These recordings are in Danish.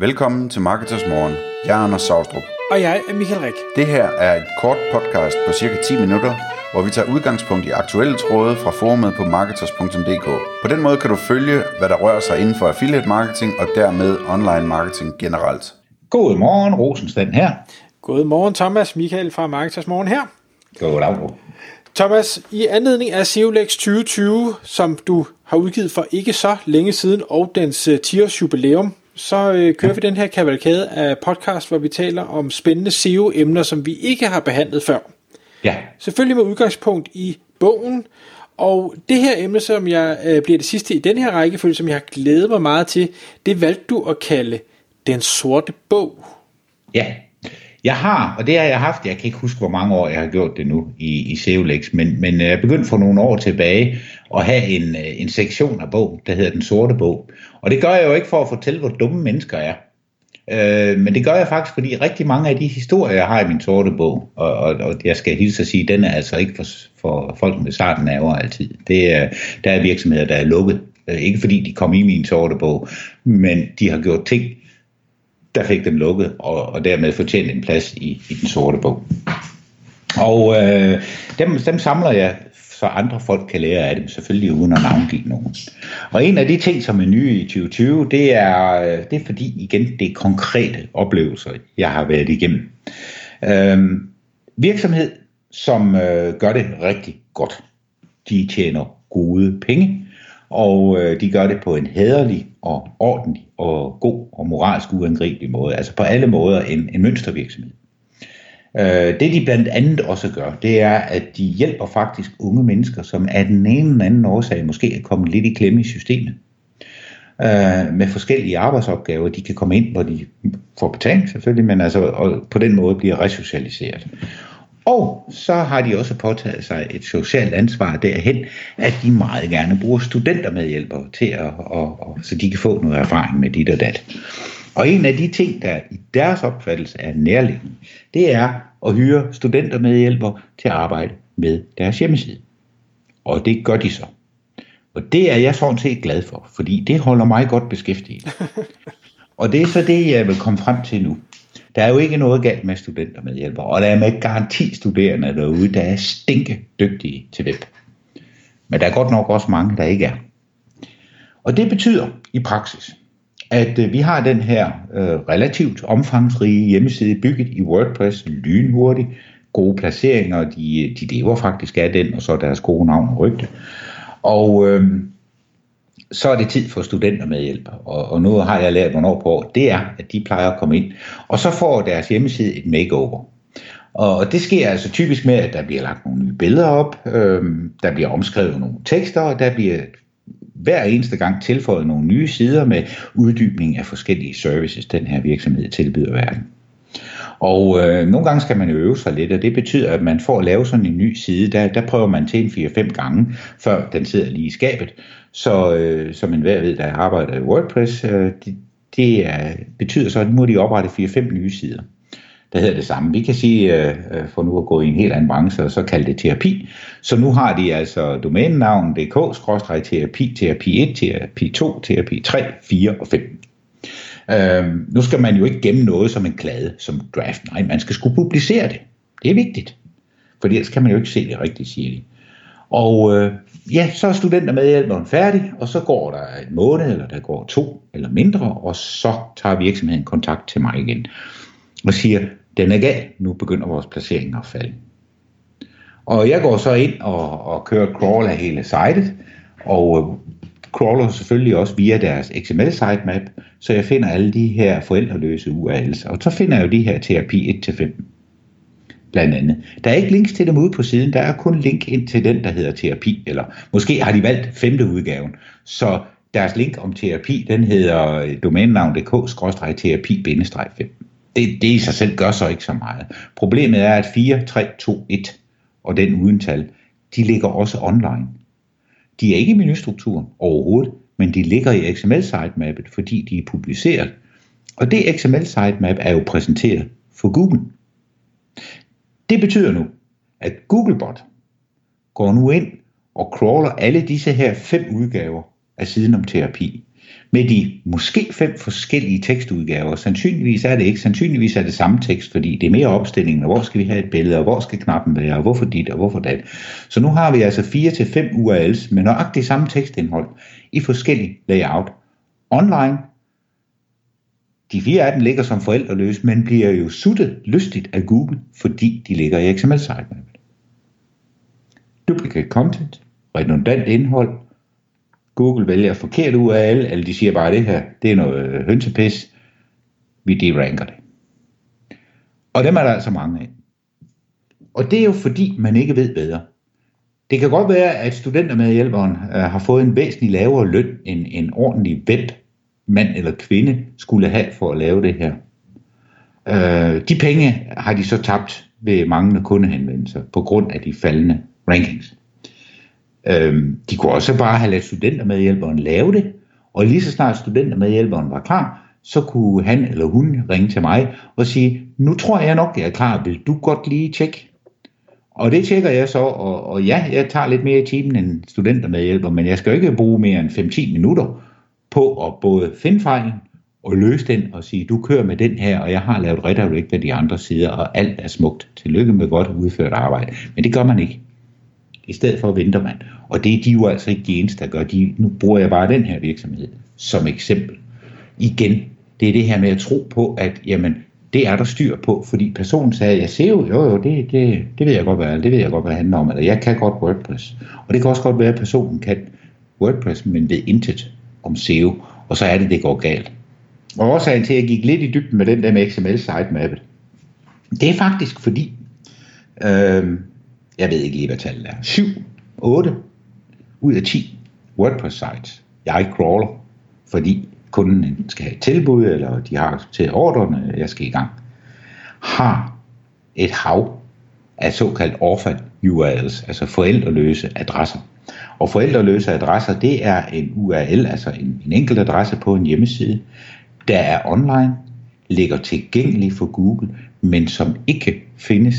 Velkommen til Marketers Morgen. Jeg er Anders Saustrup. Og jeg er Michael Rik. Det her er et kort podcast på cirka 10 minutter, hvor vi tager udgangspunkt i aktuelle tråde fra forumet på marketers.dk. På den måde kan du følge, hvad der rører sig inden for affiliate marketing og dermed online marketing generelt. God morgen, Rosenstand her. God morgen, Thomas Michael fra Marketers Morgen her. God dag. Thomas, i anledning af SEOLEX 2020, som du har udgivet for ikke så længe siden, og dens 10-års jubilæum, så øh, kører vi den her kavalkade af podcast, hvor vi taler om spændende SEO-emner, som vi ikke har behandlet før. Ja. Selvfølgelig med udgangspunkt i bogen, og det her emne, som jeg øh, bliver det sidste i den her rækkefølge, som jeg har glædet mig meget til, det valgte du at kalde Den Sorte Bog. Ja, jeg har, og det har jeg haft, jeg kan ikke huske, hvor mange år jeg har gjort det nu i, i SEOLEX, men, men øh, jeg begyndte for nogle år tilbage at have en, øh, en sektion af bogen, der hedder Den Sorte Bog. Og det gør jeg jo ikke for at fortælle, hvor dumme mennesker er. Øh, men det gør jeg faktisk, fordi rigtig mange af de historier, jeg har i min sorte bog, og, og, og jeg skal hilse at sige, den er altså ikke for, for folk med starten over altid. Det er, der er virksomheder, der er lukket. Øh, ikke fordi de kom i min sorte bog, men de har gjort ting, der fik dem lukket, og, og dermed fortjent en plads i, i den sorte bog. Og øh, dem, dem samler jeg, så andre folk kan lære af dem, selvfølgelig uden at navngive nogen. Og en af de ting, som er nye i 2020, det er, øh, det er fordi, igen, det er konkrete oplevelser, jeg har været igennem. Øh, virksomhed, som øh, gør det rigtig godt. De tjener gode penge, og øh, de gør det på en hederlig og ordentlig og god og moralsk uangribelig måde. Altså på alle måder en, en mønstervirksomhed. Øh, det de blandt andet også gør, det er, at de hjælper faktisk unge mennesker, som af den ene eller anden årsag måske er kommet lidt i klemme i systemet. Øh, med forskellige arbejdsopgaver. De kan komme ind, hvor de får betaling selvfølgelig, men altså og på den måde bliver resocialiseret. Og så har de også påtaget sig et socialt ansvar derhen, at de meget gerne bruger studentermedhjælpere til at, og, og, så de kan få noget erfaring med dit og dat. Og en af de ting, der i deres opfattelse er nærliggende, det er at hyre studentermedhjælpere til at arbejde med deres hjemmeside. Og det gør de så. Og det er jeg sådan set glad for, fordi det holder mig godt beskæftiget. Og det er så det, jeg vil komme frem til nu. Der er jo ikke noget galt med studenter med hjælper, og der er med garanti studerende derude, der er stinke dygtige til web. Men der er godt nok også mange, der ikke er. Og det betyder i praksis, at øh, vi har den her øh, relativt omfangsrige hjemmeside bygget i WordPress lynhurtigt, gode placeringer, de, øh, de lever faktisk af den, og så deres gode navn og rygte. Og øh, så er det tid for studenter med hjælp. Og, og nu har jeg lært, hvornår på år. Det er, at de plejer at komme ind. Og så får deres hjemmeside et makeover. Og det sker altså typisk med, at der bliver lagt nogle nye billeder op, øh, der bliver omskrevet nogle tekster, og der bliver hver eneste gang tilføjet nogle nye sider med uddybning af forskellige services, den her virksomhed tilbyder verden. Og øh, nogle gange skal man øve sig lidt, og det betyder, at man får at lave sådan en ny side, der, der prøver man til en 4-5 gange, før den sidder lige i skabet. Så øh, som enhver ved, der arbejder i WordPress, øh, det, det er, betyder så, at nu må de oprette 4-5 nye sider der hedder det samme. Vi kan sige, øh, øh, for nu at gå i en helt anden branche, og så kalde det terapi. Så nu har de altså domænenavn dk-terapi, terapi 1, terapi 2, terapi 3, 4 og 5. Øhm, nu skal man jo ikke gemme noget som en klade, som draft. Nej, man skal skulle publicere det. Det er vigtigt. For ellers kan man jo ikke se det rigtigt, siger de. Og øh, ja, så er studenter medhjælperen færdig, og så går der en måned, eller der går to eller mindre, og så tager virksomheden kontakt til mig igen og siger, den er gal, nu begynder vores placering at falde. Og jeg går så ind og, og kører crawl af hele sitet, og øh, crawler selvfølgelig også via deres XML sitemap, så jeg finder alle de her forældreløse URL's, og så finder jeg jo de her terapi 1-5 blandt andet. Der er ikke links til dem ude på siden, der er kun link ind til den, der hedder terapi, eller måske har de valgt femte udgaven, så deres link om terapi, den hedder domænenavn.dk-terapi-5. Det, det i sig selv gør så ikke så meget. Problemet er, at 4, 3, 2, 1 og den uden tal, de ligger også online. De er ikke i menustrukturen overhovedet, men de ligger i XML sitemappet, fordi de er publiceret. Og det XML sitemap er jo præsenteret for Google. Det betyder nu, at Googlebot går nu ind og crawler alle disse her fem udgaver af siden om terapi med de måske fem forskellige tekstudgaver. Sandsynligvis er det ikke. Sandsynligvis er det samme tekst, fordi det er mere opstillingen, og hvor skal vi have et billede, og hvor skal knappen være, og hvorfor dit, og hvorfor dat. Så nu har vi altså fire til fem URL's med nøjagtigt samme tekstindhold i forskellige layout. Online, de fire af dem ligger som forældreløse, men bliver jo suttet lystigt af Google, fordi de ligger i XML sitemap. Duplicate content, redundant indhold, Google vælger forkert URL, eller de siger bare, at det her, det er noget øh, hønsepis, vi deranker det. Og dem er der altså mange af. Og det er jo fordi, man ikke ved bedre. Det kan godt være, at studentermedhjælperen øh, har fået en væsentlig lavere løn, end en ordentlig webmand eller kvinde skulle have for at lave det her. Øh, de penge har de så tabt ved manglende kundehenvendelser på grund af de faldende rankings. Øhm, de kunne også bare have ladet studentermedhjælperen lave det, og lige så snart studentermedhjælperen var klar, så kunne han eller hun ringe til mig og sige, nu tror jeg nok, jeg er klar, vil du godt lige tjekke? Og det tjekker jeg så, og, og ja, jeg tager lidt mere i timen end studentermedhjælper, men jeg skal jo ikke bruge mere end 5-10 minutter på at både finde fejlen og løse den og sige, du kører med den her, og jeg har lavet redirect af de andre sider, og alt er smukt. Tillykke med godt udført arbejde. Men det gør man ikke. I stedet for venter man. Og det er de jo altså ikke de eneste, der gør. De, nu bruger jeg bare den her virksomhed som eksempel. Igen, det er det her med at tro på, at jamen, det er der styr på, fordi personen sagde, jeg ser jo, jo, jo, det, det, det ved jeg godt, hvad, det ved jeg godt, hvad det handler om, eller jeg kan godt WordPress. Og det kan også godt være, at personen kan WordPress, men ved intet om SEO, og så er det, det går galt. Og årsagen til, at jeg gik lidt i dybden med den der med XML sitemappet, det er faktisk fordi, øh, jeg ved ikke lige, hvad tallet er, 7, 8 ud af 10 WordPress sites, jeg crawler, fordi kunden skal have et tilbud, eller de har accepteret ordrene, jeg skal i gang, har et hav af såkaldt orphan URLs, altså forældreløse adresser. Og forældreløse adresser, det er en URL, altså en, en enkelt adresse på en hjemmeside, der er online, ligger tilgængelig for Google, men som ikke findes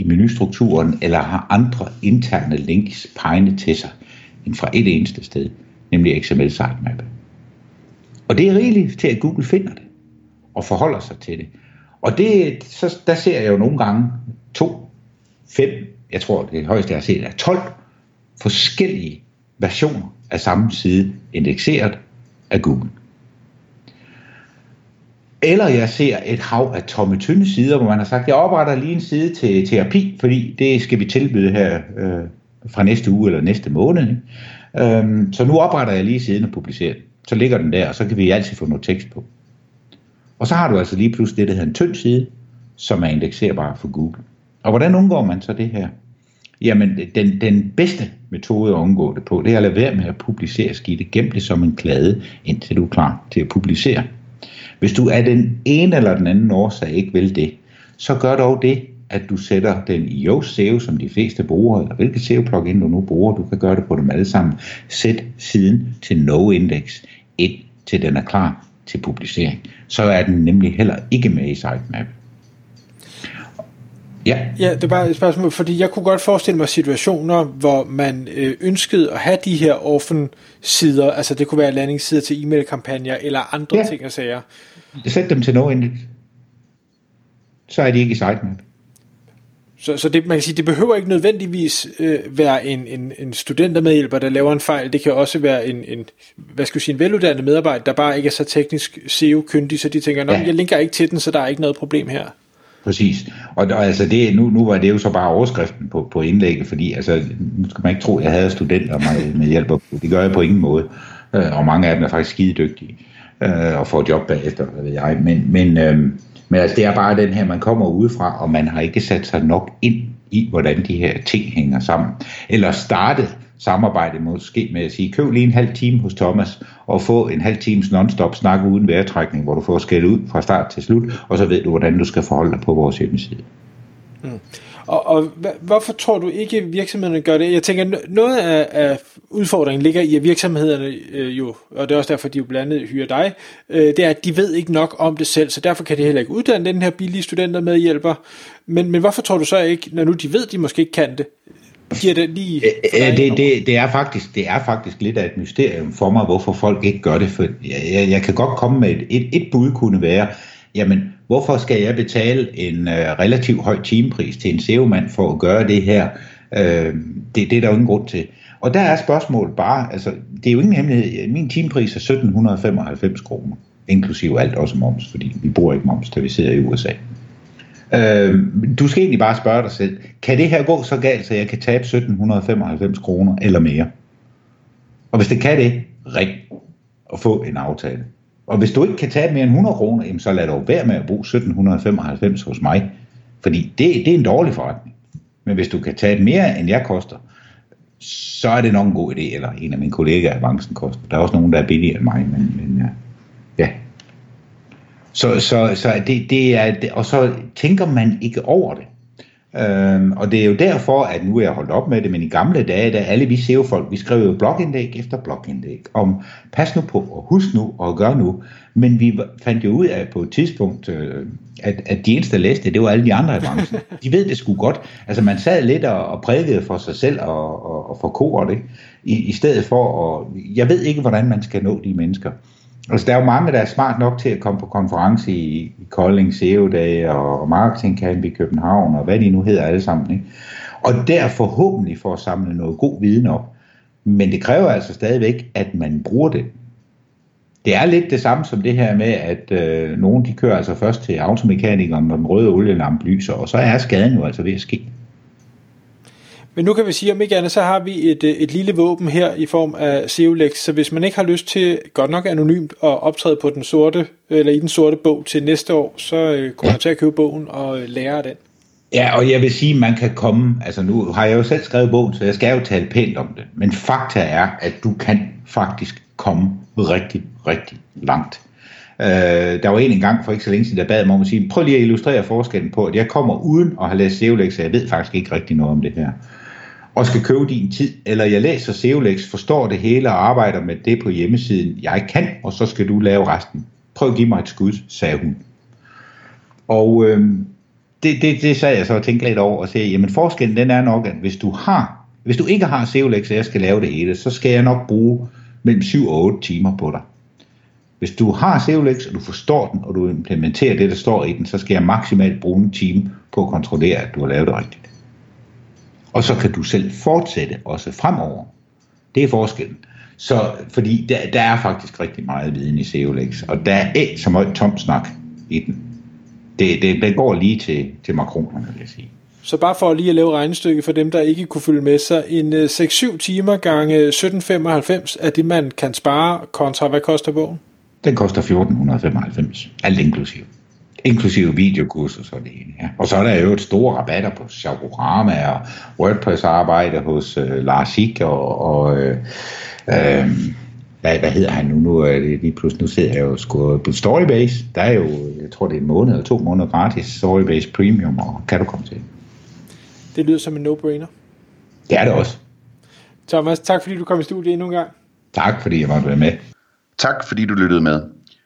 i menustrukturen, eller har andre interne links pegende til sig, end fra et eneste sted, nemlig XML sitemap. Og det er rigeligt til, at Google finder det, og forholder sig til det. Og det, så, der ser jeg jo nogle gange to, fem, jeg tror det højeste jeg har set er 12 forskellige versioner af samme side indekseret af Google. Eller jeg ser et hav af tomme tynde sider, hvor man har sagt, jeg opretter lige en side til terapi, fordi det skal vi tilbyde her øh, fra næste uge eller næste måned. Ikke? Øhm, så nu opretter jeg lige siden og publicerer den. Så ligger den der, og så kan vi altid få noget tekst på. Og så har du altså lige pludselig det, der hedder en tynd side, som er indekserbar for Google. Og hvordan undgår man så det her? Jamen, den, den bedste metode at undgå det på, det er at lade være med at publicere skidte. Gem det som en klade, indtil du er klar til at publicere. Hvis du af den ene eller den anden årsag ikke vil det, så gør dog det, at du sætter den i Yoast SEO, som de fleste bruger, eller hvilket SEO-plugin du nu bruger, du kan gøre det på dem alle sammen. Sæt siden til no-index, ind til den er klar til publicering. Så er den nemlig heller ikke med i sitemap. Ja. ja, det er bare et spørgsmål, fordi jeg kunne godt forestille mig situationer, hvor man øh, ønskede at have de her orphan sider, altså det kunne være landingssider til e-mail-kampagner eller andre ja. ting og sager. Sæt dem til no index. Så er de ikke i sitemap. Så, så det, man kan sige, det behøver ikke nødvendigvis øh, være en, en, en studentermedhjælper, der laver en fejl. Det kan også være en, en, hvad skal vi sige, en veluddannet medarbejder, der bare ikke er så teknisk SEO-kyndig, så de tænker, ja. jeg linker ikke til den, så der er ikke noget problem her. Præcis. Og, og altså det, nu, nu var det jo så bare overskriften på, på indlægget, fordi altså, nu skal man ikke tro, at jeg havde studenter med, med hjælp. Det gør jeg på ingen måde. Øh, og mange af dem er faktisk skide dygtige øh, og får job bagefter, hvad ved jeg. Men, men, øh, men altså, det er bare den her, man kommer udefra, og man har ikke sat sig nok ind i, hvordan de her ting hænger sammen. Eller startet samarbejde måske med at sige, køb lige en halv time hos Thomas, og få en halv times non-stop snak uden vejrtrækning, hvor du får skæld ud fra start til slut, og så ved du, hvordan du skal forholde dig på vores hjemmeside. Mm. Og, og hvorfor tror du ikke, virksomhederne gør det? Jeg tænker, noget af, af udfordringen ligger i, at virksomhederne øh, jo, og det er også derfor, de jo blandt andet hyrer dig, øh, det er, at de ved ikke nok om det selv, så derfor kan de heller ikke uddanne den her billige studenter med hjælper. Men, men hvorfor tror du så ikke, når nu de ved, de måske ikke kan det, giver det lige... Det, det, det, det, er faktisk, det er faktisk lidt af et mysterium for mig, hvorfor folk ikke gør det. For jeg, jeg, jeg kan godt komme med et, et, et bud kunne være, jamen, hvorfor skal jeg betale en uh, relativt høj timepris til en SEO-mand for at gøre det her? Uh, det, det er der jo ingen grund til. Og der er spørgsmålet bare, altså, det er jo ingen hemmelighed, min timepris er 1795 kroner, inklusive alt også moms, fordi vi bruger ikke moms, da vi sidder i USA. Øh, du skal egentlig bare spørge dig selv, kan det her gå så galt, så jeg kan tabe 1795 kroner eller mere? Og hvis det kan det, ring og få en aftale. Og hvis du ikke kan tabe mere end 100 kroner, jamen så lad dog være med at bruge 1795 hos mig. Fordi det, det er en dårlig forretning. Men hvis du kan tabe mere, end jeg koster, så er det nok en god idé, eller en af mine kollegaer i koster. Der er også nogen, der er billigere end mig, men, men ja. ja. Så, så, så det, det er, og så tænker man ikke over det. Øhm, og det er jo derfor, at nu er jeg holdt op med det, men i gamle dage, da alle vi SEO-folk, vi skrev jo blogindlæg efter blogindlæg om, pas nu på, og husk nu, og gør nu. Men vi fandt jo ud af på et tidspunkt, øh, at, at de eneste, der læste det, var alle de andre i branchen. De ved det sgu godt. Altså man sad lidt og, og prædikede for sig selv og, og, og for koret, ikke? I, i stedet for at, jeg ved ikke, hvordan man skal nå de mennesker. Altså, der er jo mange, der er smart nok til at komme på konference i, i Kolding, SEO-dage og Marketing Camp i København, og hvad de nu hedder alle sammen. Ikke? Og der forhåbentlig for at samle noget god viden op. Men det kræver altså stadigvæk, at man bruger det. Det er lidt det samme som det her med, at øh, nogen de kører altså først til automekanikeren, når den røde olielampe lyser, og så er skaden jo altså ved at ske. Men nu kan vi sige, om ikke andet, så har vi et, øh, et lille våben her i form af SEOLEX, så hvis man ikke har lyst til, godt nok anonymt, at optræde på den sorte, eller i den sorte bog til næste år, så øh, kommer man til at købe bogen og øh, lære af den. Ja, og jeg vil sige, at man kan komme, altså nu har jeg jo selv skrevet bogen, så jeg skal jo tale pænt om det, men fakta er, at du kan faktisk komme rigtig, rigtig langt. Øh, der var en engang for ikke så længe siden, der bad mig om at sige, prøv lige at illustrere forskellen på, at jeg kommer uden at have læst SEOLEX, så jeg ved faktisk ikke rigtig noget om det her og skal købe din tid, eller jeg læser SEOLEX, forstår det hele og arbejder med det på hjemmesiden, jeg kan, og så skal du lave resten. Prøv at give mig et skud, sagde hun. Og øh, det, det, det sagde jeg så og tænkte lidt over og sagde, jamen forskellen den er nok, at hvis du har, hvis du ikke har SEOLEX, og jeg skal lave det hele, så skal jeg nok bruge mellem 7 og 8 timer på dig. Hvis du har SEOLEX, og du forstår den, og du implementerer det, der står i den, så skal jeg maksimalt bruge en time på at kontrollere, at du har lavet det rigtigt. Og så kan du selv fortsætte også fremover. Det er forskellen. Så, fordi der, der er faktisk rigtig meget viden i SEOLEX, og der er ikke så meget tom snak i den. Det, det, det går lige til, til makronerne, vil jeg sige. Så bare for lige at lave regnestykke for dem, der ikke kunne følge med, så en 6-7 øh, timer gange 1795 er det, man kan spare kontra, hvad koster bogen? Den koster 1495, alt inklusiv inklusive videokurser og det ene. Ja. Og så er der jo et store rabatter på Shagorama og WordPress-arbejde hos øh, Lars Sik og, og øh, øh, hvad, hvad hedder han nu? Nu er det lige pludselig, nu sidder jeg jo sgu på Storybase. Der er jo, jeg tror det er en måned eller to måneder gratis Storybase Premium, og kan du komme til. Det lyder som en no-brainer. Det er det også. Thomas, tak fordi du kom i studiet endnu en gang. Tak fordi jeg måtte være med. Tak fordi du lyttede med.